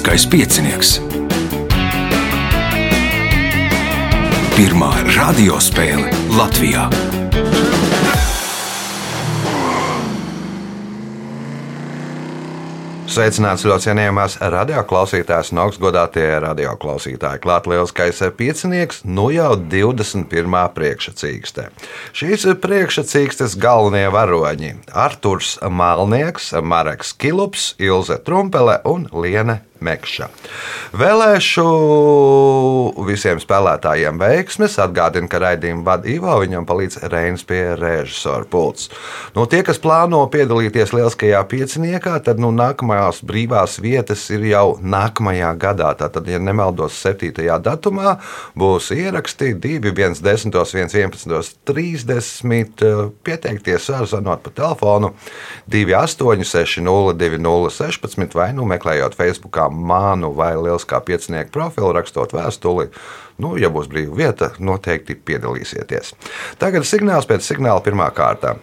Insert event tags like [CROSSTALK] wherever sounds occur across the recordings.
Lieliskais piecinieks. Pirmā radiospēle Latvijā. Sveicināts ļoti cienījamās radioklausītājas un augstgadātie radioklausītāji. Klāt lielskais piecinieks, nu jau 21. priekšsacīkstē. Šīs priekšsacīkstes galvenie varoņi - Arturs Malnieks, Mareks Kilups, Ilze Trumpele un Liene Mekša. Vēlēšu visiem spēlētājiem veiksmes. Atgādinu, ka raidījumu vadīja Ivo, viņam palīdz Reinas pie režisora pults. No tie, kas plāno piedalīties lieliskajā pieciniekā, tad nu, nākamajās brīvās vietas ir jau nākamajā gadā. Tātad, ja nemaldos, 7. datumā būs ieraksti 2, 1, 10, 1, 11, 30. Pieteikties var zvanot pa telefonu 28, 60, 20, 16 vai nu meklējot Facebook manu vai lieliskā piecinieku profilu, rakstot vēstuli. Nu, ja būs brīva vieta, noteikti piedalīsieties. Tagad signāls pēc signāla pirmā kārta.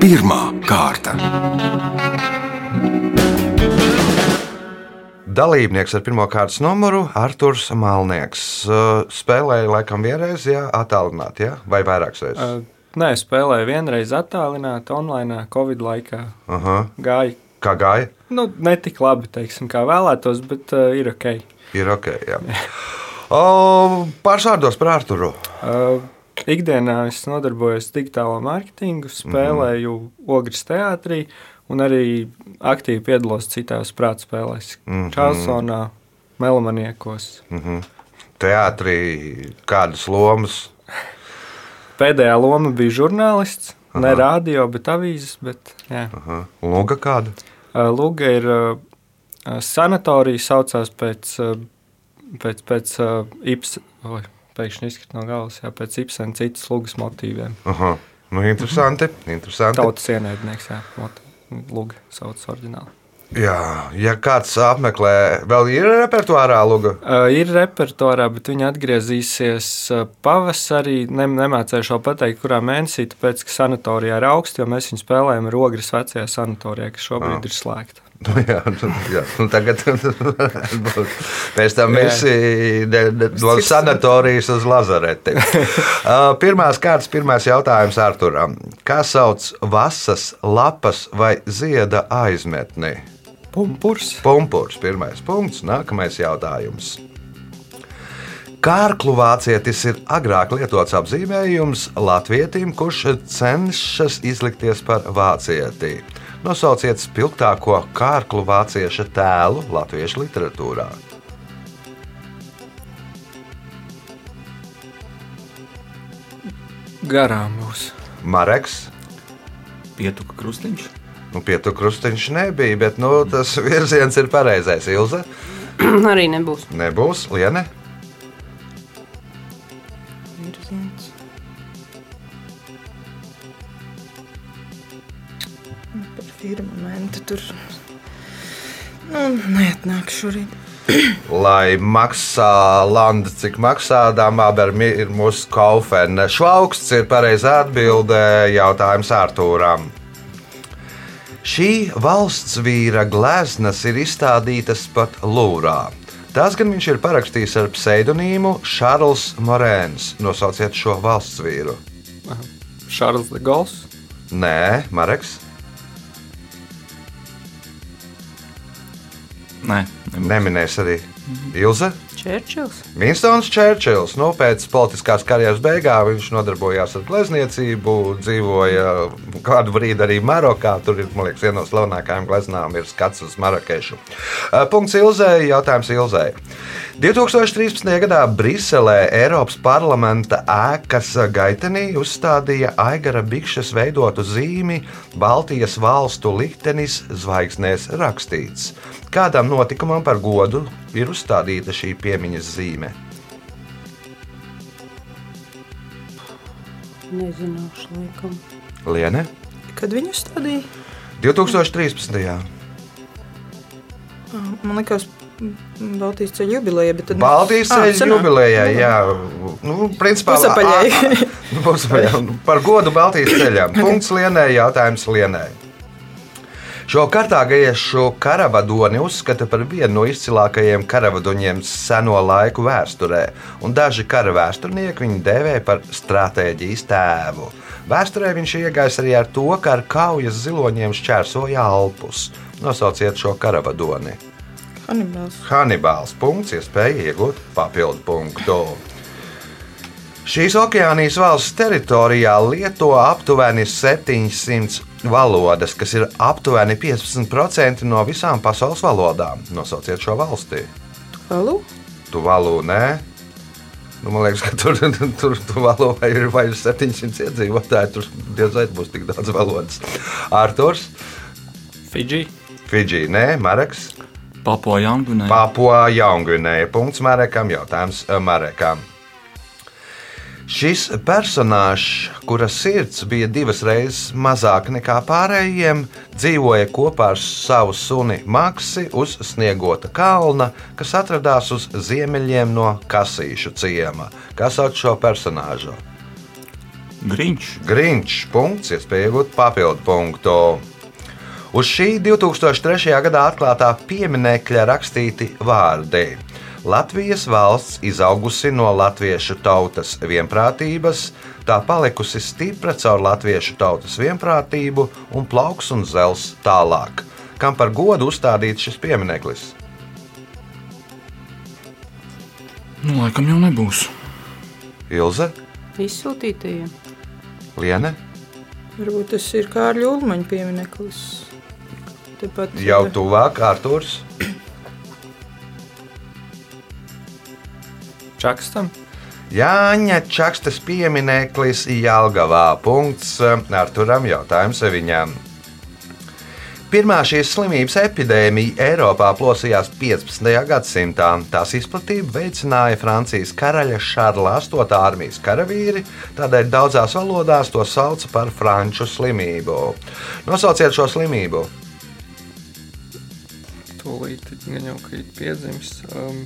Pirmā kārta. Dalībnieks ar pirmā kārtas numuru - Arthurs Malnieks. Spēlēja laikam vienreiz, jā, attālināti, jā, vai vairākas reizes? Uh, nē, spēlēju vienreiz attālināti, online, Covid laikā. Aha. Gāja. Kā gāja? Nu, ne tik labi, teiksim, kā vēlētos, bet uh, ir ok. Ir ok, jā. o, pāris vārdos par Arturu. Uh, ikdienā es nodarbojos digitālo mārketingu, spēlēju mm -hmm. ogres teātrī un arī aktīvi piedalos citās prāta spēlēs. Mm -hmm. Čālsonā, Melamaniekos. Mm -hmm. Teātrī kādas lomas? Pēdējā loma bija žurnālists. Aha. Ne radio, bet avīzes. Bet. Aha. Luga kāda? Luga ir sanatorija, saucās pēc, pēc, pēc Ibsena. Oi, pēkšņi izkrīt no galvas, jā, pēc Ibsena citas lugas motīviem. Aha. Nu, interesanti. interesanti. Tautas ienaidnieks, jā, Luga sauc oriģināli. Jā, ja kāds apmeklē, vēl ir repertuārā luga? Uh, ir repertuārā, bet viņi atgriezīsies pavasarī. Ne, nemācēšu vēl pateikt, kurā mēnesī, tāpēc, ka sanatorijā ir augsts, jo mēs viņu spēlējam Rogras vecajā sanatorijā, kas šobrīd ah. ir slēgta. [LAUGHS] Nu, jā, nu, jā. Nu, tagad [LAUGHS] pēc tam visi no sanatorijas uz lazareti. [LAUGHS] Pirmās kārtas, pirmais jautājums Arturam. Kā sauc vasas, lapas vai zieda aizmetni? Pumpurs. Pumpurs, pirmais punkts, nākamais jautājums. Kārklu vācietis ir agrāk lietots apzīmējums latvietim, kurš cenšas izlikties par vācieti. Nosauciet spilgtāko kārklu vācieša tēlu latviešu literatūrā. Garām būs. Mareks. Pietuka krustiņš. Nu, pietuka krustiņš nebija, bet nu, tas [LAUGHS] virziens ir pareizais. Ilze? [CLEARS THROAT] Arī nebūs. Nebūs. Liene? firmamentu tur nu, neatnāk šorīt. [CLEARS THROAT] Lai maksā Landa, cik maksā Dāmāber ir mūsu kaufene. Šlauksts ir pareizā atbildē jautājums Artūram. Šī valsts vīra gleznas ir izstādītas pat Lūrā. Tās gan viņš ir parakstījis ar pseidonīmu Šārls Morēns. Nosauciet šo valsts vīru. Šārls de Gauls? Nē, Mareks. Nē, neminēs arī Ilze. Čērčils. Vinstons Čērčils. Nu, pēc politiskās karjeras beigām viņš nodarbojās ar glezniecību, dzīvoja kādu brīdi arī Marokā. Tur ir, liekas, viena no slavenākajām gleznām ir skats uz Marokešu. Punkts Ilzei, jautājums Ilzei. 2013. gadā Briselē Eiropas parlamenta ēkas gaitenī uzstādīja Aigara Bikšas veidotu zīmi Baltijas valstu liktenis zvaigznēs rakstīts. Kādam notikumam par godu ir uzstādīta šī piemiņas zīme? Nezināšu, laikam. Liene? Kad viņu stādīja? 2013. Man liekas, Baltijas ceļa jubileja. Tad... Baltijas ceļa ah, jubileja, jā. Nu, principā, Pusapaļai. Pusapaļai. [LAUGHS] Par godu Baltijas ceļam. Punkts Lienai, jautājums Lienai. Šo kartāgiešu karavadoni uzskata par vienu no izcilākajiem karavadoņiem seno laiku vēsturē, un daži kara vēsturnieki viņu dēvē par stratēģijas tēvu. Vēsturē viņš iegājis arī ar to, ka ar kaujas ziloņiem šķērsoja Alpus. Nosauciet šo karavadoni. Hanibals. Hannibāls punkts, iespēja iegūt papildu punktu. Šīs okeānijas valsts teritorijā lieto aptuveni 700 valodas, kas ir aptuveni 15% no visām pasaules valodām. Nosauciet šo valsti. Halu? Tuvalu, nē. Nu, man liekas, ka tur, [LAUGHS] tur Tuvalu vai ir vai ir 700 iedzīvotāji. Tur diez vai būs tik daudz valodas. Arthurs, Fidži. Fidži, nē, Mareks. Papua Jaungunē. Papua Jaungvinēja. Punkts Marekam, jautājums eh, Marekam. Šis personāžs, kura sirds bija divas reizes mazāka nekā pārējiem, dzīvoja kopā ar savu suni Maksi uz sniegota kalna, kas atradās uz ziemeļiem no Kasīšu ciema. Kas sauc šo personāžu? Griņš. Grīņš. Punkts, iespēja iegūt papildu punktu. Uz šī 2003. gadā atklātā pieminiekļa rakstīti vārdi. Latvijas valsts izaugusi no latviešu tautas vienprātības, tā palikusi stipra caur latviešu tautas vienprātību un plauks un zels tālāk. Kam par godu uzstādīts šis piemineklis? Nu, laikam jau nebūs. Ilze, Izsūtītajiem. Liene, Varbūt tas ir Kārļa Ulmaņa piemineklis. Tepat jau tuvāk Artūrs. Čakstam. Jāņa Čakstas piemineklis Jālgavā. Punkts Arturam jautājums viņam. Pirmā šīs slimības epidēmija Eiropā plosījās 15. gadsimtā. Tās izplatību veicināja Francijas karaļa Šarla 8. armijas karavīri, tādēļ daudzās valodās to sauca par franču slimību. Nosauciet šo slimību! Tūlīt gan jau ka ir piedzimis. Um,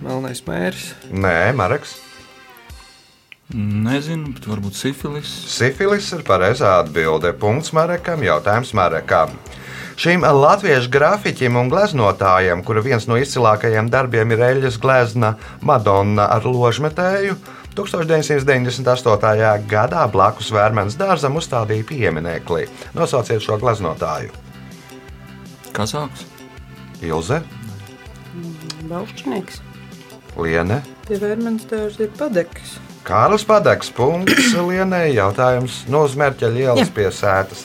Melnais mērs. Nē, Marks. Nezinu, bet varbūt sifilis. Sifilis ir pareizā atbilde. Punkts Marekam, jautājums Marekam. Šim latviešu grafiķim un gleznotājam, kura viens no izcilākajiem darbiem ir eļļas glezna Madonna ar ložmetēju, 1998. gadā blakus Vērmens dārzam uzstādīja pieminekli. Nosauciet šo gleznotāju. Kazāks. Ilze, Baušķinieks. Liene, Pie vērmens dārza ir padeks. Kārlis Padeks. Punkts [CLEARS THROAT] Lienai. Jautājums no Zmerķa ielas Jā. pie sētas.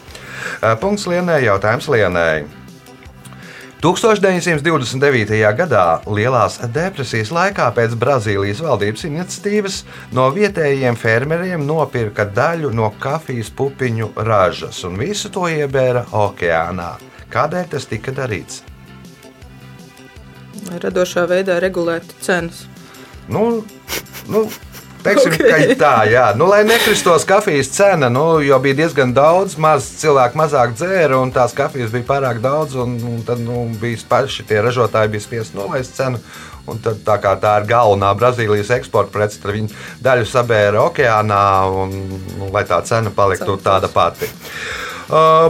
Eh, Punkts Lienai. Jautājums Lienai. 1929. gadā Lielās depresijas laikā pēc Brazīlijas valdības iniciatīvas no vietējiem fermeriem nopirka daļu no kafijas pupiņu ražas un visu to iebēra okeānā. Kādēļ tas tika darīts? Radošā veidā regulēt cenas. Nu, nu, teiksim, [LAUGHS] Ok. okay. tā, jā. Nu, lai nekristos kafijas cena, nu, jo bija diezgan daudz, maz cilvēku mazāk dzēra, un tās kafijas bija pārāk daudz, un, un tad nu, bija paši tie ražotāji bija spiest nolaist cenu. Un tad, tā kā tā ir galvenā Brazīlijas eksporta prece, tad viņi daļu sabēra okeānā, un, nu, lai tā cena paliktu tāda pati. Uh,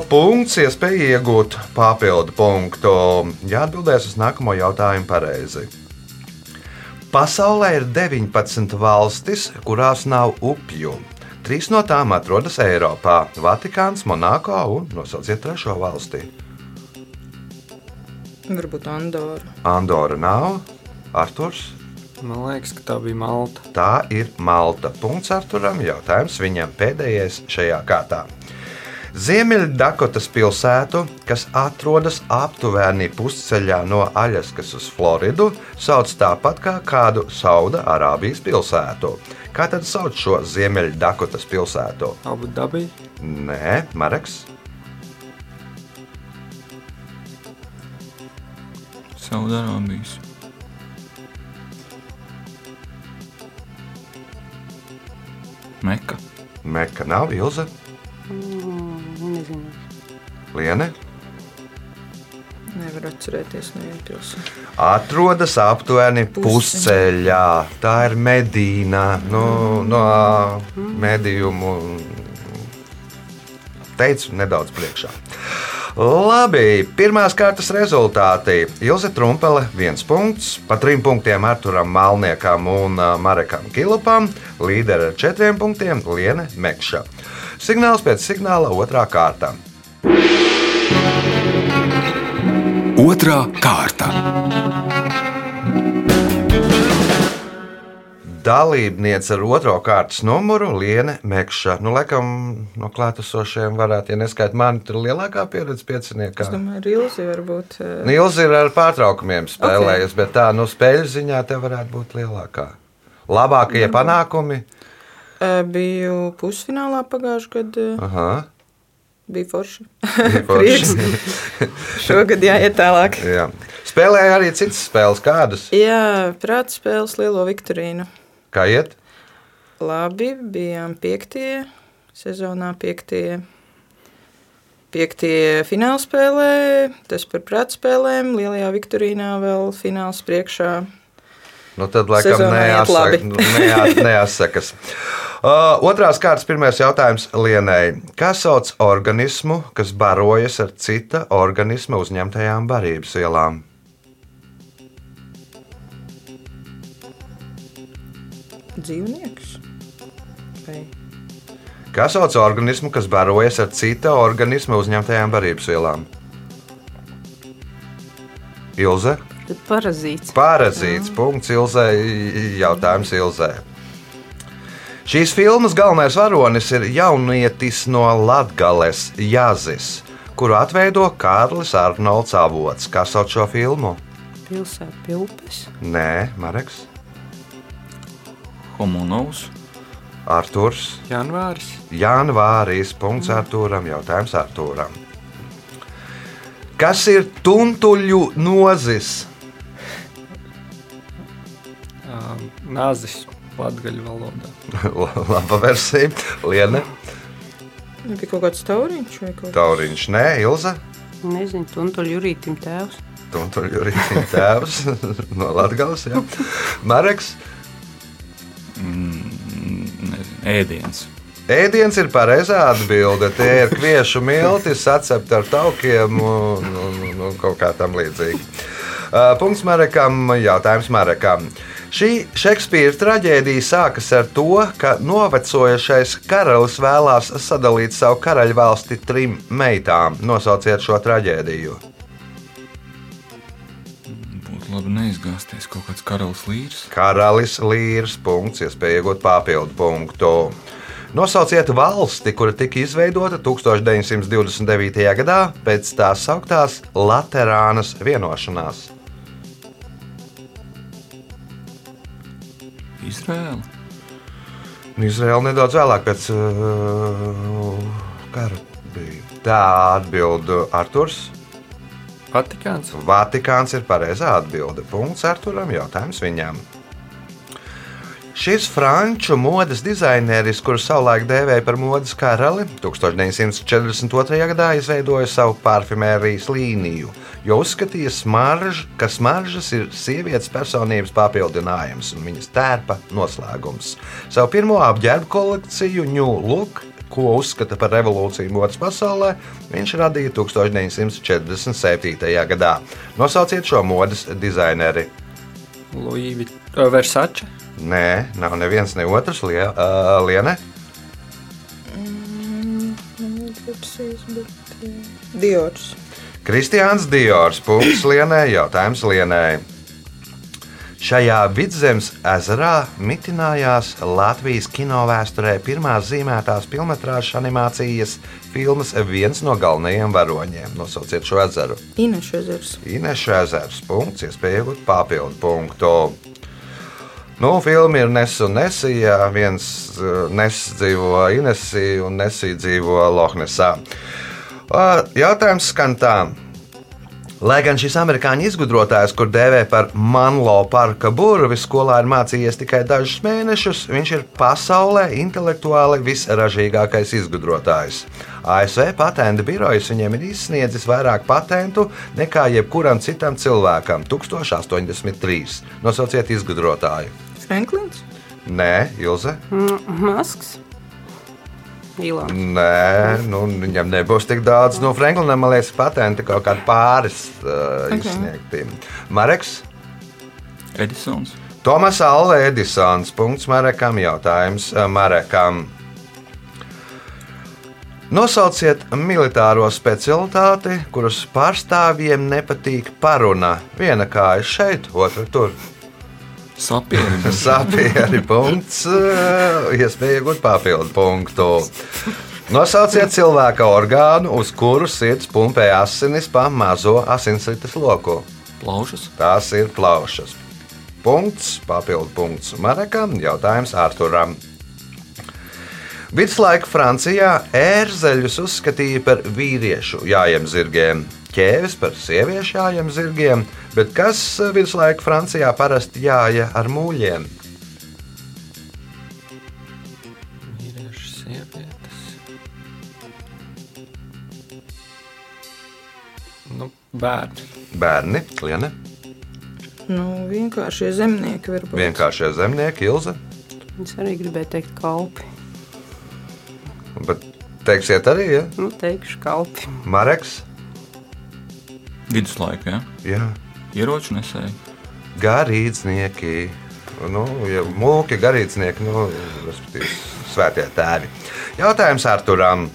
punkts, iespēja iegūt papildu punktu. Jāatbildēs uz nākamo jautājumu pareizi. Pasaulē ir 19 valstis, kurās nav upju. Trīs no tām atrodas Eiropā - Vatikāns, Monako un nosauciet trešo valsti. Varbūt Andorra. Andora nav, Arthurs. Man liekas, ka tā bija Malta. Tā ir Malta. Punkts Arturam. Jautājums viņam pēdējais šajā kārtā. Ziemeļdakotas pilsētu, kas atrodas aptuveni pusceļā no Aļaskas uz Floridu, sauc tāpat kā kādu Sauda-Arābijas pilsētu. Kā tad sauc šo Ziemeļdakotas pilsētu? Abu dabī. Nē, Mareks. Saudārābijas. Meka. Meka nav Ilze, Nezinu. Liene. Nevar atcerēties nevienu pilsētu. atrodas aptuveni Pusceļā. Tā ir medīna no, no medījumu teicu, nedaudz priekšā. Labi, pirmās kārtas rezultāti. Ilze Trumpele, viens punkts, pa trim punktiem Arturam Malniekam un Marekam Kilupam, līderi ar četriem punktiem Liene Mekša. Signāls pēc signāla otrā kārta. Otra kārta. Dalībniece ar otro kārtas numuru Liene Mekša. Nu, laikam, no klātesošiem varētu, ja neskaitīt mani, tur lielākā pieredze Es pieciniekā. domāju, arī Ilzi varbūt. eh, Nils ir ar pārtraukumiem spēlējusi, okay. bet tā no spēļu ziņā te varētu būt lielākā. Labākie panākumi. Eh, Biju pusfinālā pagājušajā gadā. Aha, Bija forši. bija [LAUGHS] forši. Šogad jāiet tālāk. Jā. Spēlēja arī citas spēles, kādas. Jā, prāta spēles Lielo Viktorīnu. Kā iet? Labi, bijām piektie sezonā, piektie, piektie fināla spēlē. Tas par prāta spēlēm. Lielajā Viktorīnā vēl fināls priekšā. Nu, tad, laikam, nu, nejā, nejāsakas. Uh, otrās kārtas pirmais jautājums Lienai. Kā sauc organismu, kas barojas ar cita organisma uzņemtajām barības vielām? Dzīvnieks. Vai Kā sauc organismu, kas barojas ar cita organisma uzņemtajām barības vielām? Ilze? Tad parazīts. Parazīts. Punkts Ilzē. Jautājums Ilzē. Šīs filmas galvenais varonis ir jaunietis no Latvijas Jāzis, kuru atveido Kārlis Arnolds Avots. Kā sauc šo filmu? Pilsēta pie upes. Nē, Mareks, Homonovs. Arturs, Janvāris. Janvāris. Punkts Artūram. Jautājums Artūram. Kas ir tuntuļu nozis? Nāzis latgaļu valodā. [LAUGHS] Laba versija. Liene, Nu, bija kaut kāds tauriņš vai kaut kas Tauriņš, nē, Ilza. Nezinu, tuntuļu jūrītim tēvs. Tuntuļu rīcība tēvs [LAUGHS] no Latvijas. Ja. Mareks. Nezinu, ēdiens. Ēdiens ir pareizā atbilde. Tie ir kviešu milti, sacepti ar taukiem un, un, un, kaut kā tam līdzīga. Uh, Punkts Marekam, jautājums Marekam. Šī Šekspīra traģēdija sākas ar to, ka novecojušais karalis vēlās sadalīt savu karaļvalsti trim meitām. Nosauciet šo traģēdiju. Būtu labi neizgāzties kaut kāds karalis līrs. Karalis Līrs. Punkts, iespēja iegūt papildu punktu. Nosauciet valsti, kura tika izveidota 1929. gadā pēc tās sauktās Laterānas vienošanās. Izrēla. Izraela nedaudz vēlāk pēc uh, kara bija. Tā atbild Arthurs. Vatikāns. Vatikāns ir pareizā atbilde. Punkts Arturam. Jautājums viņam. Šis franču modes dizaineris, kurš savulaik dēvēja par modes karali, 1942. gadā izveidoja savu parfimērijas līniju, jo uzskatīja, smarž, ka smaržas ir sievietes personības papildinājums un viņas tērpa noslēgums. Savu pirmo apģērbu kolekciju New Look, ko uzskata par revolūciju modes pasaulē, viņš radīja 1947. gadā. Nosauciet šo modes dizaineri. Luīvi. Versace. Nē, nav neviens, ne otrs. Lie, uh, Liene, Diors. Kristiāns Diors. Punkts Lienai. Jautājums Lienai. Šajā vidzemes ezerā mitinājās Latvijas kino vēsturē pirmās zīmētās filmas animācijas filmas viens no galvenajiem varoņiem. Nosauciet šo ezeru. Ineša ezers. Ineša ezers. Punkts, iespēja iegūt papildu punktu. Nu, filma ir Ness un Nesija. Viens uh, Ness dzīvo Inesī un Nesija dzīvo Lohnesā. Uh, Jautājums skan tā. Lai gan šis amerikāņu izgudrotājs, kur dēvē par Manlo parka burvi, skolā ir mācījies tikai dažus mēnešus, viņš ir pasaulē intelektuāli visražīgākais izgudrotājs. ASV patentu birojas viņiem ir izsniedzis vairāk patentu nekā jebkuram citam cilvēkam - 1083. Nosauciet izgudrotāju. Franklins. Nē, Ilze. Mm, Masks. Ilāns. Nē, nu, viņam nebūs tik daudz. No Franklinam, man liekas, patenti kaut kādi pāris uh, Ok. izsniegti. Mareks, Edisons. Tomas Alve Edisons. Punkts Marekam. Jautājums uh, Marekam. Nosauciet militāro specialitāti, kuras pārstāvjiem nepatīk paruna. Viena kāja šeit, otra tur. Sapieri. [LAUGHS] Sapieri punkts. eh, Iespēja iegūt papildu punktu. Nosauciet cilvēka orgānu, uz kuru sirds pumpē asinis pa mazo asinsrites loku. Plaušas. Tās ir plaušas. Punkts, papildu punkts Marekam, jautājums Arturam. Viduslaika Francijā ērzeļus uzskatīja par vīriešu jājiem zirgiem, ķēvis par sieviešu jājiem zirgiem, bet kas viduslaika Francijā parasti jāja ar mūļiem? Nu, bērni. Bērni, klieni, Nu, vienkāršie zemnieki varbūt. vienkāršie zemnieki, Ilze. Es arī gribēju teikt, kalpi. Bet teiksiet arī, ja? Nu, teikšu, kalpi. Mareks, Viduslaika, ja? jā. Ieroču nesēji. garīdznieki. Nu, ja mūki, garīdznieki, nu, respektīvi, svētie tēvi. Jautājums Arturam.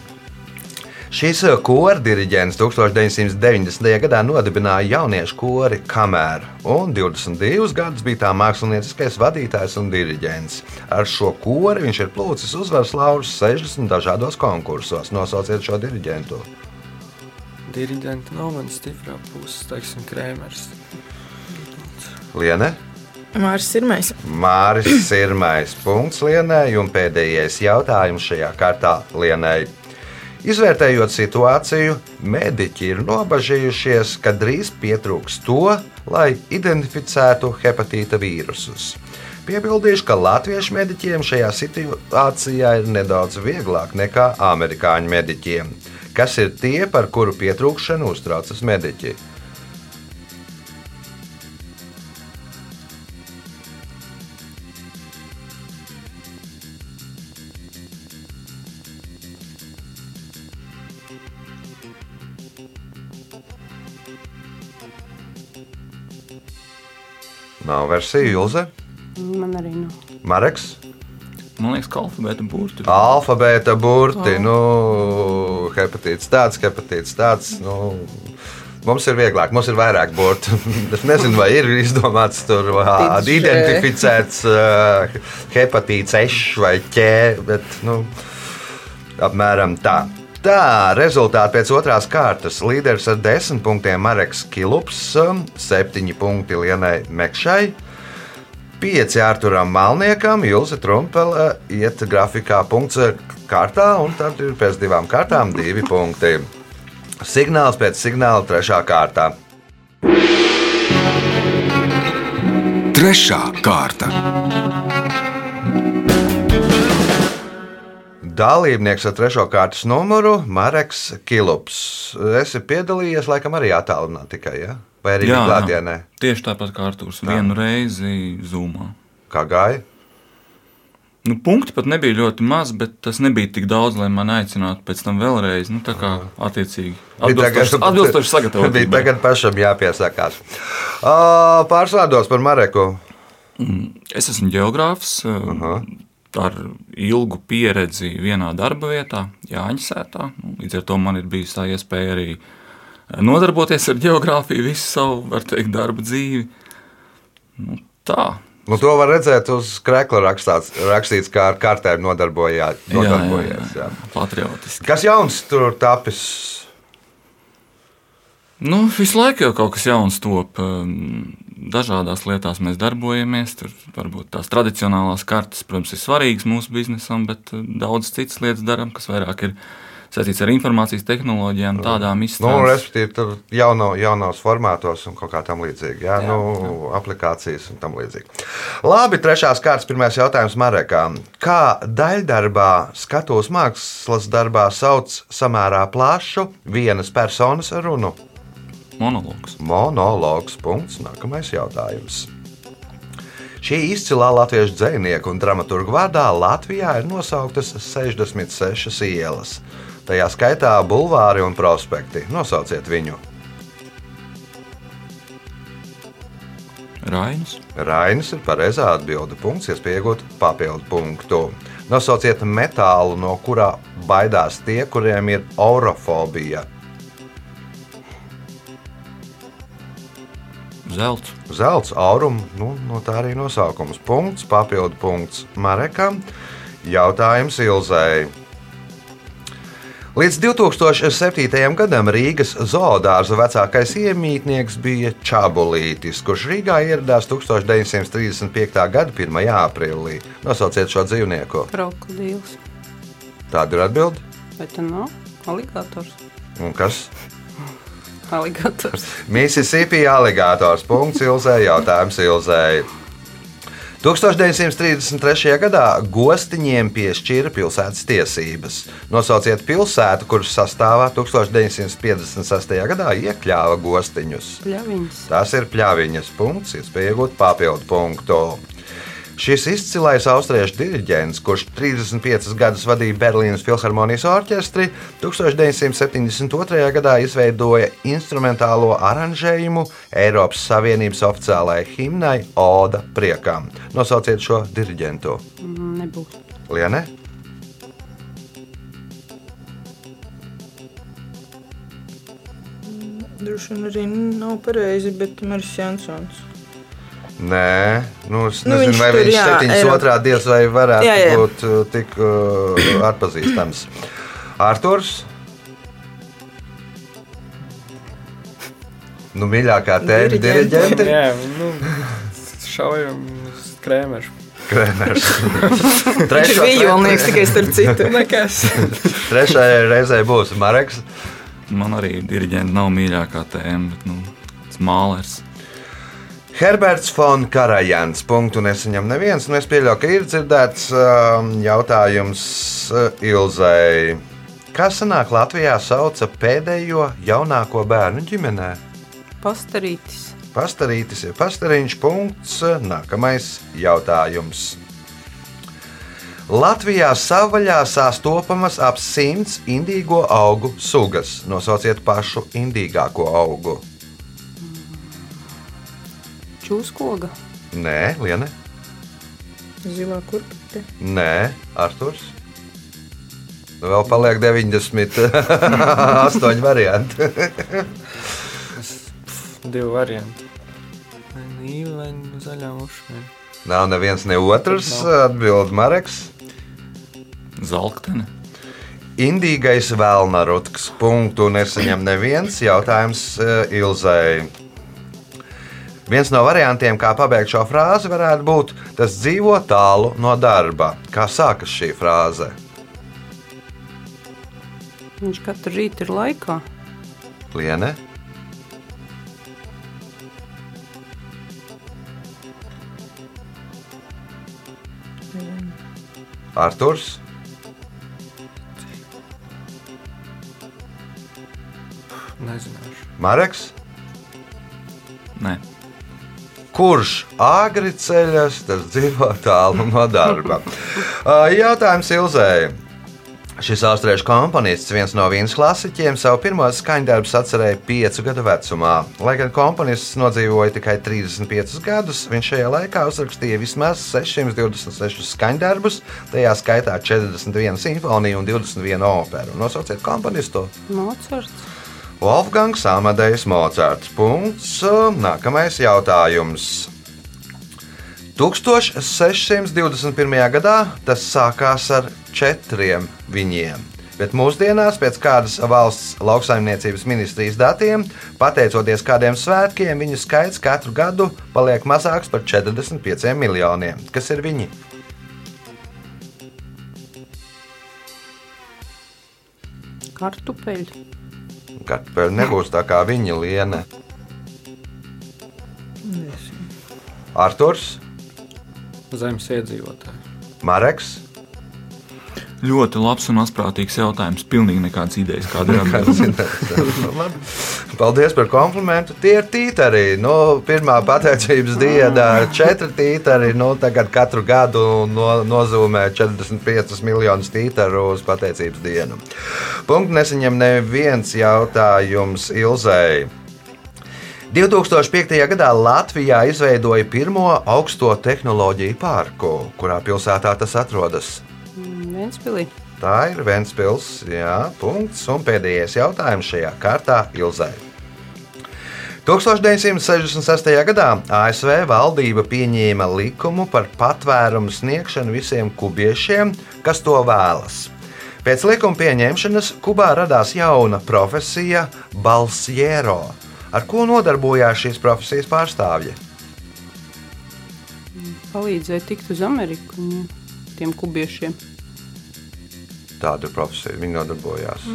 Šīs kora diriģents 1990. gadā nodibināja jauniešu kori Kamēr, un 22 gadus bija tā mākslinieckais vadītājs un diriģents. Ar šo kori viņš ir plūcis uzvaras laurus 60 dažādos konkursos. Nosauciet šo diriģentu. Diriģenti nav mana stiprā puse, teiksim, Krēmers. Liene? Māris Sirmais. Māris Sirmais punkts Lienai un pēdējais jautājums šajā kārtā Lienai. Izvērtējot situāciju, mediķi ir nobažījušies, ka drīz pietrūks to, lai identificētu hepatīta vīrusus. Piebildīšu, ka latviešu mediķiem šajā situācijā ir nedaudz vieglāk nekā amerikāņu mediķiem. Kas ir tie, par kuru pietrūkšanu uztraucas mediķi? Nav versija, Ilze, Man arī nav. Mareks. Man liekas, ka alfabēta burti. Alfabēta burti, nu, hepatīts tāds, hepatīts tāds. Nu, mums ir vieglāk, mums ir vairāk burtu. [LAUGHS] Es nezinu, vai ir izdomāts tur identificēts uh, hepatīts Š vai ķē, bet nu, apmēram tā. Tā, rezultāti pēc otrās kārtas. Līderis ar desmit punktiem Mareks Kilups, um, septiņi punkti Lienai Mekšai. Pieci Arturam Malniekam, Ilse Trumpele iet grafikā punkts kārtā, un tad ir pēc divām kārtām divi punkti. Signāls pēc signāla trešā kārtā. Trešā kārta. Dalībnieks ar trešo kārtas numuru Mareks Kilups. Es esmu piedalījies, laikam, arī attālināti tikai, ja? vai arī Jā, jā. klātienē. Tieši tāpat kā Arthurs. Vienu reizi zūmā. Kā gāja? Nu, punkti pat nebija ļoti maz, bet tas nebija tik daudz, lai man aicinātu pēc tam vēlreiz. Nu, tā kā attiecīgi atbilstoši, sagatavot. Bija tagad pašam jāpiesakās. Vārdos par Mareku. Es esmu geogrāfs Aha. Ar ilgu pieredzi vienā darba vietā, Jāņasētā. Nu, Līdz ar to man ir bijusi tā iespēja arī nodarboties ar geogrāfiju visu savu, var teikt, darba dzīvi. Nu, tā. Nu, to var redzēt uz krēkla rakstāts, rakstīts, kā ar kartēm nodarbojā- nodarbojies. jā. Patriotiski. Kas jauns tur tapis? Nu, visu laiku jau kaut kas jauns top. Dažādās lietās mēs darbojamies. Tur varbūt tās tradicionālās kartes, protams, ir svarīgas mūsu biznesam, bet uh, daudz citas lietas darām, kas vairāk ir saistīts ar informācijas tehnoloģijām, tādām Nu, izstrādēm. respektīvi, tur jauno, jaunos formātos un kaut kā tam līdzīgi. Jā, Jā, nu, aplikācijas un tam līdzīgi. Labi, trešās kārtas, pirmais jautājums Marekām. Kā daļdarbā, skatuves mākslas darbā sauc samērā plašu vienas personas runu? Monologs. Monologs. Punkts. Nākamais jautājums. Šī izcilā latviešu dzinieku un dramaturgu vārdā Latvijā ir nosauktas 66 ielas. Tajā skaitā bulvāri un prospekti. Nosauciet viņu. Rainis. Rainis ir pareizā atbilde. Punkts, iespējot papildu punktu. Nosauciet metālu, no kurā baidās tie, kuriem ir orofobija. Zelts. Zelts, aurum, nu, no tā arī nosaukums. Punkts, papildu punkts Marekam. Jautājums Ilzai. Līdz 2007. gadam Rīgas zoodārza vecākais iemītnieks bija Čabulītis, kurš Rīgā ieradās 1935. gada 1. aprīlī. Nosauciet šo dzīvnieku. Krokodils. Tāda ir atbilde. Vai tā nav? Aligators. Un kas? Aligators. [LAUGHS] Mississippi aligātors. Punkts Ilzē. Jautājums Ilzē. 1933. gadā gostiņiem piešķīra pilsētas tiesības. Nosauciet pilsētu, kuras sastāvā 1956. gadā iekļāva gostiņus. Pļaviņas. Tas ir pļāviņas punkts, iespēja iegūt papildu punktu. Šis izcilais austriešu diriģents, kurš 35 gadus vadīja Berlīnas filharmonijas orķestri, 1972. gadā izveidoja instrumentālo aranžējumu Eiropas Savienības oficiālajai himnai Oda priekam. Nosauciet šo diriģentu. Mm, Nebūs. Liene? Droši vien arī nav pareizi, bet Maris Jansons. Nē, nu, es Nu, nezinu, viņš vai tur, viņš jā, septiņas Eiropas- otrā dievs vai varētu Jā, jā. būt uh, tik uh, atpazīstams. Arturs? Nu, mīļākā tēma ir Diriģenti. diriģenti. Jā, nu, šaujam uz krēmeru. Krēmers. Viņš ir Trešā- vijolnieks tikai starp citu. [LAUGHS] Nekas. Trešajai reizei būs Mareks. Man arī diriģenta nav mīļākā tēma, bet nu, tas mālers. Herberts Fon Karajans. Punktu nesaņem neviens. Nu, es pieļauju, ka ir dzirdēts um, jautājums uh, Ilzai. Kā sanāk Latvijā sauca pēdējo jaunāko bērnu ģimenē? Pastarītis. Pastarītis ir pastariņš. Punkts. Nākamais jautājums. Latvijā savvaļā sastopamas ap simts indīgo augu sugas. Nosauciet pašu indīgāko augu. Čūskoga. Nē, Liene. Zilā kurpete. Nē, Arthurs. Vēl paliek 98 [LAUGHS] varianti. [LAUGHS] Divi varianti. Nīva, vai nu zaļā muša. Nav neviens, ne otrs. Atbild Mareks. Zelktene. Indīgais vēlnarutks. Punktu nesaņem neviens. Jautājums eh, Ilzai. Viens no variantiem, kā pabeigt šo frāzi, varētu būt: Tas dzīvo tālu no darba. Kā sākas šī frāze? Viņš katru rītu ir laikā. Liene. Arthurs. Nezināšu. Mareks. Nē, Kurš agri ceļas, tas dzīvo tālu no darba? Ā, [LAUGHS] Jautājums Ilzēji. Šis austriešu komponists, viens no viņas klasiķiem, savu pirmo skaņdarbu atcerēja piecu gadu vecumā. Lai gan komponists nodzīvoja tikai 35 gadus, viņš šajā laikā uzrakstīja vismaz 626 skaņdarbus, tajā skaitā 41 simfoniju un 21 operu. Nosauciet komponistu! Mocards. Wolfgangs Amadejs Mocards. Punkts. Nākamais jautājums. 1621. gadā tas sākās ar četriem viņiem. Bet mūsdienās, pēc kādas valsts lauksaimniecības ministrijas datiem, pateicoties kādiem svētkiem, viņu skaits katru gadu paliek mazāks par 45 miljoniem. Kas ir viņi? Kartupeļi. Kartupeļi nebūs tā kā viņa liena. Arthurs, Zemes iedzīvotāji. Mareks. Ļoti labs un asprātīgs jautājums. Pilnīgi nekādas idejas, kāda ir. Labi. Paldies par komplimentu. Tie ir tītari. Nu, pirmā pateicības diena, četri tītari. Nu, tagad katru gadu no, nozīmē 45 miljonus tītaru uz pateicības dienu. Punkts nesaņem neviens jautājums Ilzai. 2005. gadā Latvijā izveidoja pirmo augsto tehnoloģiju parku, kurā pilsētā tas atrodas. Ventspilī. Tā ir Ventspils, jā, punkts. Un pēdējais jautājums šajā kārtā Ilzai. 1966. gadā ASV valdība pieņēma likumu par patvērumu sniegšanu visiem kubiešiem, kas to vēlas. Pēc likuma pieņemšanas Kubā radās jauna profesija - balsiero. Ar ko nodarbojās šīs profesijas pārstāvji? Palīdzēja tikt uz Ameriku tiem kubiešiem. Tāda ir profesija, viņi nodarbojās.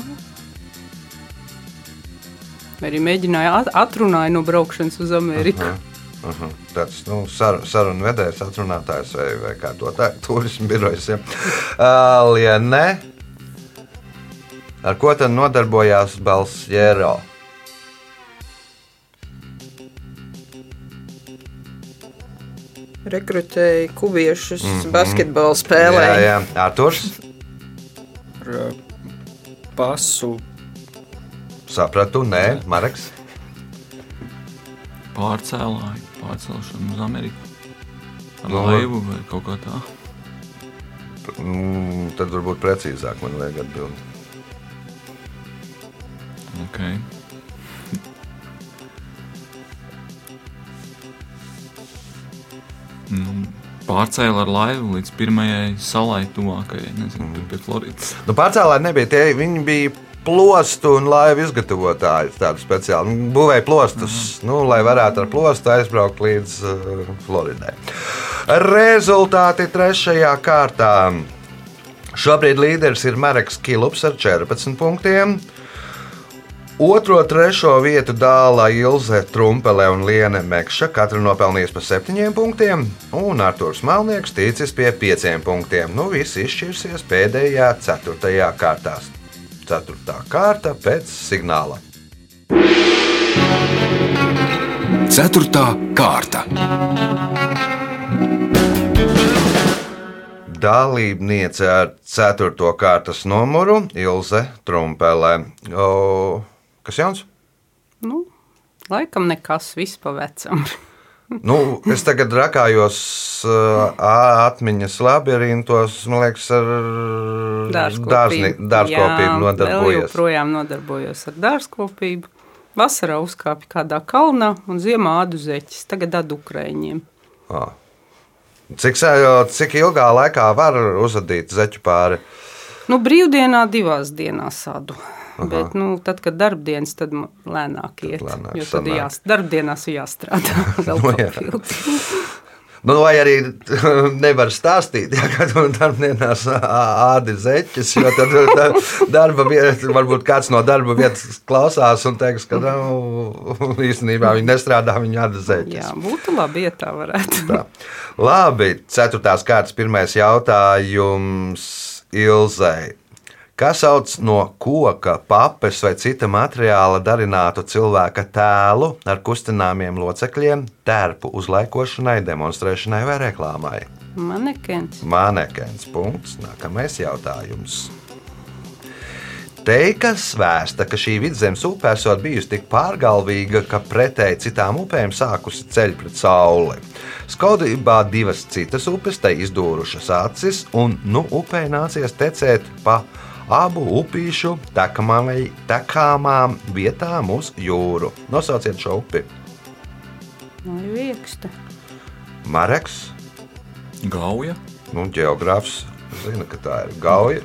Vai Arī mēģināja at- atrunāt no braukšanas uz Ameriku. Aha, aha. Tāds nu, sar, sarunu vedējs, atrunātājs vai, vai kā to tā, turismu birojas. Ja. [LAUGHS] Uh, Liene, ar ko tad nodarbojās Balsjero? Rekrutēja kubiešus mm. -hmm. basketbola spēlē. Jā, jā, Arturs, Ar [LAUGHS] uh, pasu sapratu, nē, Mareks. Pārcēlāji, pārcelšanu uz Ameriku. Ar Nu, laivu vai kaut kā tā. Mm, tad varbūt precīzāk man vajag atbildēt. Okay. Nu, pārcēla ar laivu līdz pirmajai salai, tuvākajai, nezinu, tur pie Floridas. Nu, Pārcēlāji nebija tie, viņi bija plostu un laivu izgatavotāji. Tādu speciāli Nu, būvēja plostus, nu, lai varētu ar plostu aizbraukt līdz uh, Floridai. Rezultāti trešajā kārtā. Šobrīd līderis ir Marks Kilups ar 14 punktiem. Otro, trešo vietu dāla Ilze Trumpele un Liene Mekša, katra nopelnījusi pa septiņiem punktiem, un Arthurs Malnieks ticis pie pieciem punktiem. Nu, viss izšķirsies pēdējā, ceturtajā kārtā. Ceturtā kārta pēc signāla. Ceturtā kārta. Dalībniece ar ceturto kārtas numuru Ilze Trumpele. O, kas jauns? Nu, laikam nekas, viss pa vecam. [LAUGHS] Nu, es tagad rakājos uh, atmiņas labirintos, man liekas, ar dārzni- dārzkopību Vēl nodarbojies. joprojām nodarbojos ar dārzkopību. Vasarā uzkāpu kādā kalnā un ziemā ādu zeķis. Tagad ādu ukrāņiem. Ah. Cik, cik ilgā laikā var uzadīt zeķu pāri? Nu, brīvdienā divās dienās ādu. Bet, nu, tad, kad darbdienas, tad lēnāk iet. lēnāk jo tad sanāk. jās, darbdienās ir jāstrādā [LAUGHS] vēl Nu, jā. Nu, vai arī [LAUGHS] nevar stāstīt, ja kādā darbdienās ādi zeķis, jo tad, tad darba vieta, varbūt kāds no darba vietas klausās un teiks, ka nu, [LAUGHS] īstenībā viņi nestrādā, viņi āda zeķis. Jā, būtu labi, ja tā varētu. Tā. Labi, ceturtās kārtas pirmais jautājums Ilzai. Kas sauc no koka, papes vai cita materiāla darinātu cilvēka tēlu ar kustināmiem locekļiem, tērpu uzlaikošanai, demonstrēšanai vai reklāmai? Manekens. Manekens. Punkts. Nākamais jautājums. Teikas vēsta, ka šī vidzemes upe esot bijusi tik pārgalvīga, ka pretēji citām upēm sākusi ceļu pret sauli. Skaudībā divas citas upes tai izdūrušas acis, un nu upē nācies tecēt pa abu upīšu tekamai- tekāmām vietām uz jūru. Nosauciet šo upi. Vieksta? Mareks, Gauja, nu, geogrāfs, zina, ka tā ir gauja.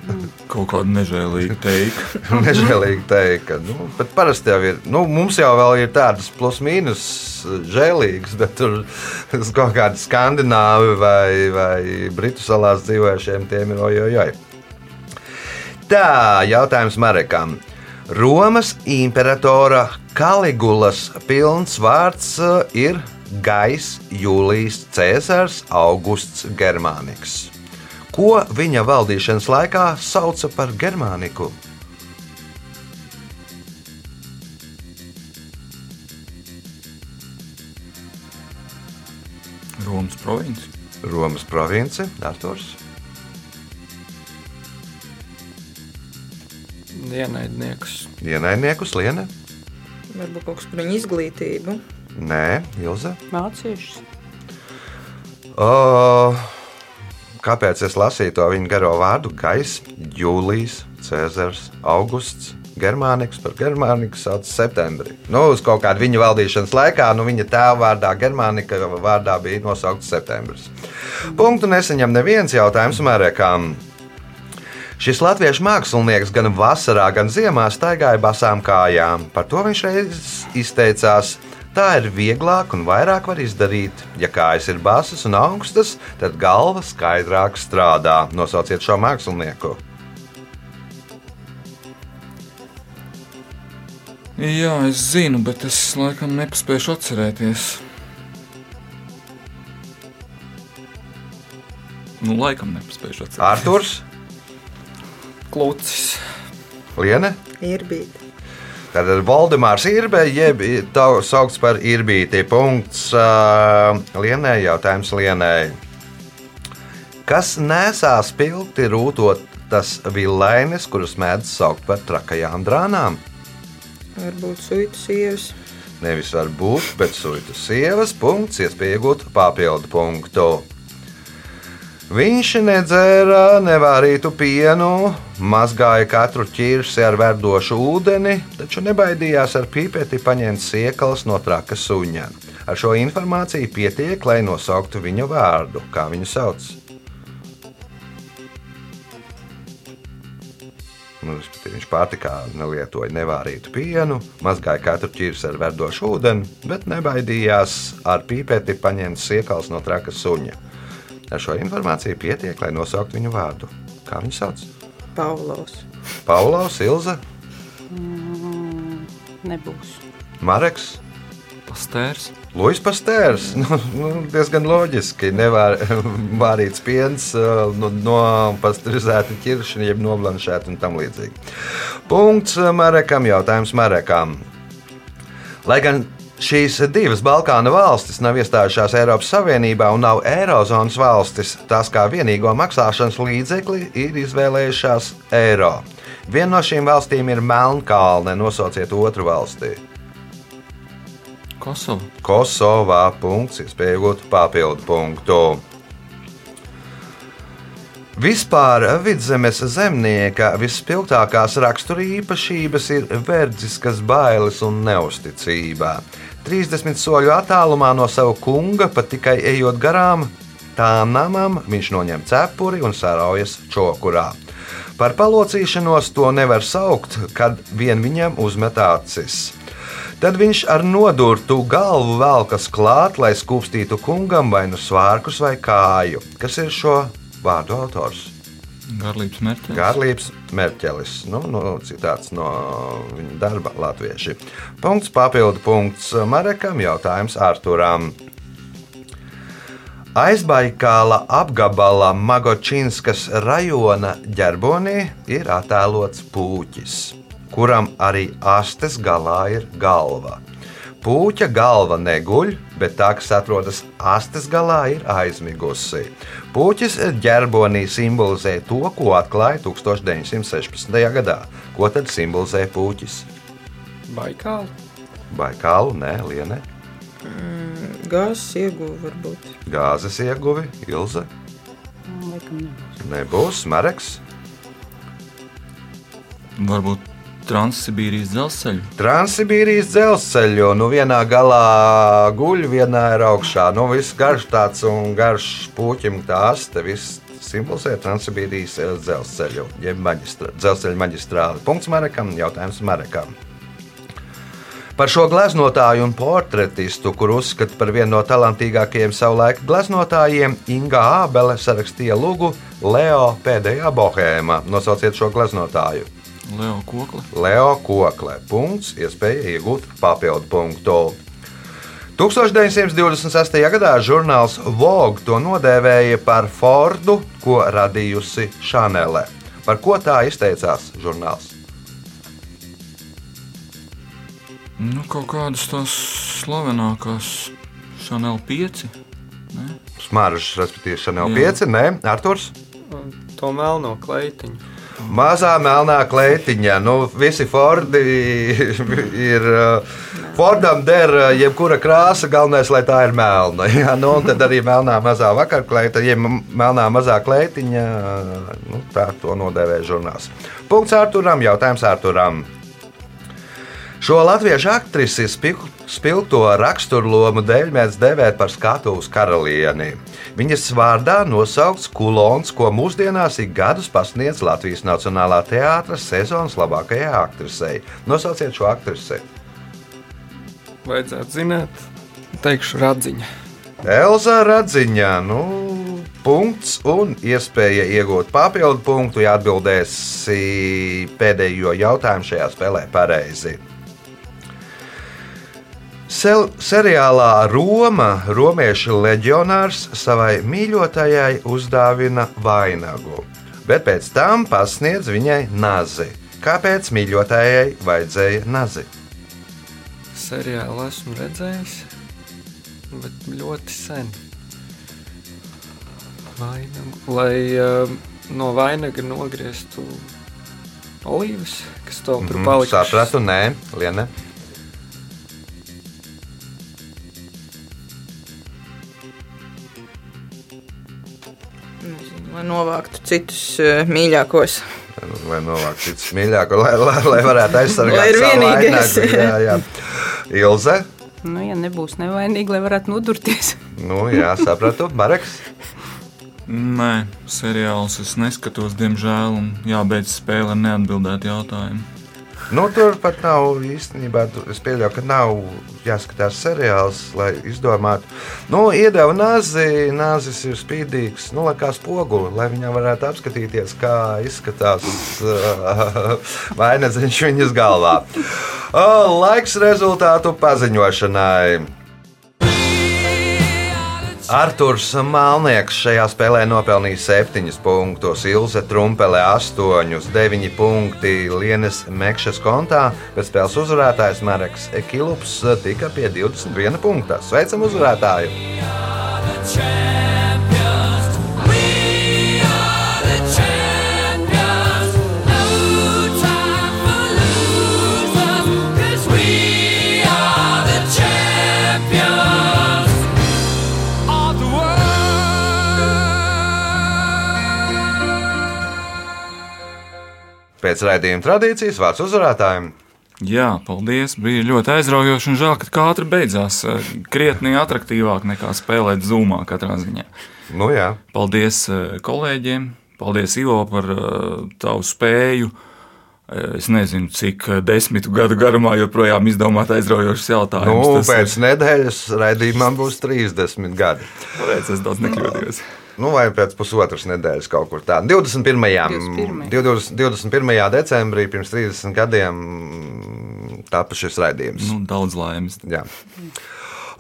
kaut kāda nežēlīga teika. [LAUGHS] Nežēlīgi teikt, ka nu, bet parasti jau ir. Nu, mums jau vēl ir tādas plus-mínus žēlīgas, bet tur [LAUGHS] kaut kādi skandināvi vai, vai britu salās dzīvojušiem tiem ir ojojoj. Tā, jautājums Marekam. Romas imperatora Kaligulas pilns vārds eh, ir Gais Jūlijas Cēzars Augusts Germāniks. Ko viņa valdīšanas laikā sauca par Germāniku? Romas provinci. Romas provinci, Arthurs. Ienaidnieks. Ienaidniekus Liena. Varbūt kaut kas par viņu izglītību. Nē, Ilze. Vāciešus. O, kāpēc es lasīju to viņa garo vārdu? Gais, Jūlijs, Cēzars, Augusts. Germāniks par Germāniku sauc septembrī. Nu, uz kaut kādu viņa valdīšanas laikā, nu, viņa tēva vārdā, Germānika vārdā bija nosaukts septembris. Punktu nesaņem neviens jautājums Marekam. Šis latviešu mākslinieks gan vasarā, gan ziemā staigāja basām kājām. Par to viņš reiz izteicās. Tā ir vieglāk un vairāk var izdarīt. Ja kājas ir basas un augstas, tad galva skaidrāk strādā. Nosauciet šo mākslinieku. Jā, es zinu, bet es laikam nepaspēju atcerēties. Nu, laikam nepaspēju atcerēties. Arthurs, Klucis. Liene. Ir bijis. Tad ir Valdemārs Irbe, jeb tā saukts par Irbīti. Punkts uh, Lienai, jautājums Lienai. Kas nesā spilgti rūtotas vilainis, kurus mēdz saukt par trakajām drānām? Varbūt suitu sievas. Nevis var būt, bet suitu sievas punkts, iespēja iegūt papildu punktu. Viņš nedzēra nevārītu pienu, mazgāja katru ķirsi ar verdošu ūdeni, taču nebaidījās ar pipeti paņemt siekalas no traka suņa. Ar šo informāciju pietiek, lai nosauktu viņa vārdu, kā viņu sauc. Nu, viņš pārtikā nelietoja nevārītu pienu, mazgāja katru ķirsi ar verdošu ūdeni, bet nebaidījās ar pipeti paņemt siekalas no traka suņa. Ar šo informāciju pietiek, lai nosauktu viņu vārdu. Kā viņu sauc? Pavlovs. Paulaus, Ilza, Mm, nebūs. Mareks, Pastērs. Luis Pastērs. [LAUGHS] Nu, nu, diezgan loģiski. Nevārīts [LAUGHS] piens, uh, no, no pasteurizēta ķiršņa, jeb noblanšēta un tam līdzīgi. Punkts Marekam, jautājums Marekam. Lai gan šīs divas Balkānu valstis nav iestājušās Eiropas Savienībā un nav Eirozonas valstis, tās kā vienīgo maksāšanas līdzekli ir izvēlējušās eiro. Viena no šīm valstīm ir Melnkalne. Nosauciet otru valsti. Kosova. Kosovā punkts, iespēja iegūt papildu punktu. Vispār vidzemes zemnieka vispilgtākās raksturīpašības ir verdziskas bailes un neusticība. 30 soļu attālumā no sava kunga, pat tikai ejot garām tām namam, viņš noņem cepuri un saraujas čokurā. Par palocīšanos to nevar saukt, kad vien viņam uzmet acis. Tad viņš ar nodurtu galvu velkas klāt, lai skūpstītu kungam vai nu svārkus vai kāju. Kas ir šo vārdu autors? Garlības mērķis. Gārlīps Merķelis. Nu, nu, citāts no viņa darba latvieši. Punkts papildu punkts Marekam, jautājums Arturam. Aizbaikāla apgabala Magočinskas rajona ģerbonī ir attēlots pūķis, kuram arī astes galā ir galva. Pūķa galva neguļ, bet tā, kas atrodas astes galā, ir aizmigusi. Pūķis ģerbonī simbolizē to, ko atklāja 1916. gadā. Ko tad simbolizē pūķis? Baikāli. Baikālu, nē, lienē, Gāzes ieguva varbūt. gāzes ieguvi, ilze. Mm, Laikam nebūs. Nebūs Mareks. Varbūt Transsibīrijas dzelzceļu. Transsibīrijas dzelzceļu, nu vienā galā guļ, vienā ir augšā. Nu, viss garš tāds un garš puķim tās, te viss simbolizē Transsibīrijas eh, dzelzceļu, jeb maģistra, dzelzceļa maģistrāli. Punkts Marekam, jautājums Marekam. Par šo gleznotāju un portretistu, kur uzskata par vienu no talantīgākajiem savulaika gleznotājiem, Inga Ābele sarakstīja lūgu Leo pēdējā bohēma. Nosauciet šo gleznotāju. Leo Kokle. Leo Kokle. Punkts, iespēja iegūt papildu punktu. 1928. gadā žurnāls Vogue to nodēvēja par Fordu, ko radījusi Šanele. Par ko tā izteicās žurnāls? Nu, kaut kādas tās slavenākās Chanel 5. Smaržas, respektīvi, Chanel Jā. 5, nē, Arthurs. Un To melno kleitiņu. Mazā melnā kleitiņa. Nu, visi Fordi [LAUGHS] ir. uh, Fordam der uh, jebkura krāsa, galvenais, lai tā ir melna. [LAUGHS] Jā, nu, un tad arī melnā mazā vakarkleita, jeb melnā mazā kleitiņa, uh, nu, tā to nodēvē žurnāls. Punkts Arturam, jautājums Arturam. Šo latviešu aktrisi spilgto raksturlomu dēļ mēs devējam par skatuves karalieni. Viņas vārdā nosaukts kulons, ko mūsdienās ik gadus pasniedz Latvijas Nacionālā teātras sezonas labākajai aktrisei. Nosauciet šo aktrisi. Vajadzētu zināt, teikšu radziņa. Elza Radziņā, nu, punkts un iespēja iegūt papildu punktu, ja atbildēsi pēdējo jautājumu šajā spēlē pareizi. Sel seriālā Roma romiešu leģionārs savai mīļotajai uzdāvina vainagu, bet pēc tam pasniedz viņai nazi. Kāpēc mīļotājai vajadzēja nazi? Seriālu esmu redzējis, bet ļoti sen. Vainagu, lai uh, no vainaga nogrieztu olīvas, kas to tur Mhm, palika. Sapratu, nē, Liene. Lai novāktu citus eh, mīļākos. Lai novāktu citus mīļākos, lai, lai, lai varētu aizsargāt Lai ir savu vienīgais. Jā, jā. Ilze. Nu, ja nebūs nevainīgi, lai varētu nodurties. [LAUGHS] Nu, jā, sapratu. Mareks. Nē, seriāls es neskatos, diemžēl, un jābeidz spēle ar neatbildētu jautājumu. Nu, tur pat nav īstenībā. Es pieļauju, ka nav jāskatās seriāls, lai izdomātu. Nu, iedeva nāzi, nāzis ir spīdīgs, nu, lai kā spoguli, lai viņam varētu apskatīties, kā izskatās uh, vainadziņš viņas galvā. Uh, laiks rezultātu paziņošanai. Arthurs Malnieks šajā spēlē nopelnīja 7 punktus, Ilze Trumpele 8, 9 punkti Lienes Mekšas kontā, bet spēles uzvarētājs Mareks Ekilups tika pie 21 punktā. Sveicam uzvarētāju! Pēc raidījuma tradīcijas vārds uzvarētājiem. Jā, paldies. Bija ļoti aizraujoši un žēl, ka ātri beidzās. Krietni attraktīvāk nekā spēlēt zūmā katrā ziņā. Nu, jā. Paldies eh, kolēģiem, paldies Ivo par eh, tavu spēju. Eh, Es nezinu, cik desmitu gadu garumā joprojām izdomāt aizraujošus Nu, jautājumus. pēc nedēļas raidījumam būs 30 gadi. Tāpēc es daudz nekļūdījos. Nu, vai pēc pusotras nedēļas kaut kur tādā. 21. 21.. 20, 21. decembrī pirms 30 gadiem mm, tapa šis raidījums. Nu, daudz laimes. Jā.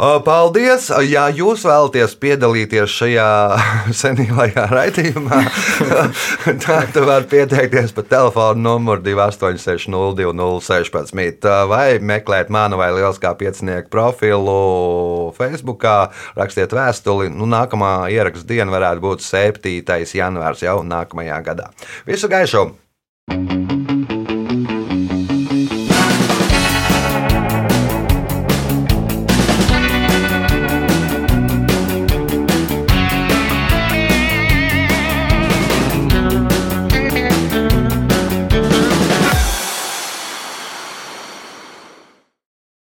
Paldies! Ja jūs vēlaties piedalīties šajā [LAUGHS] senīgajā raidījumā, [LAUGHS] tad varat pieteikties pa telefona numuru 286-0216 vai meklēt manu vai Lieliskā piecinieku profilu Facebook, rakstiet vēstuli. Nu, nākamā ieraksta diena varētu būt 7. janvārs jau nākamajā gadā. Visu gaišu!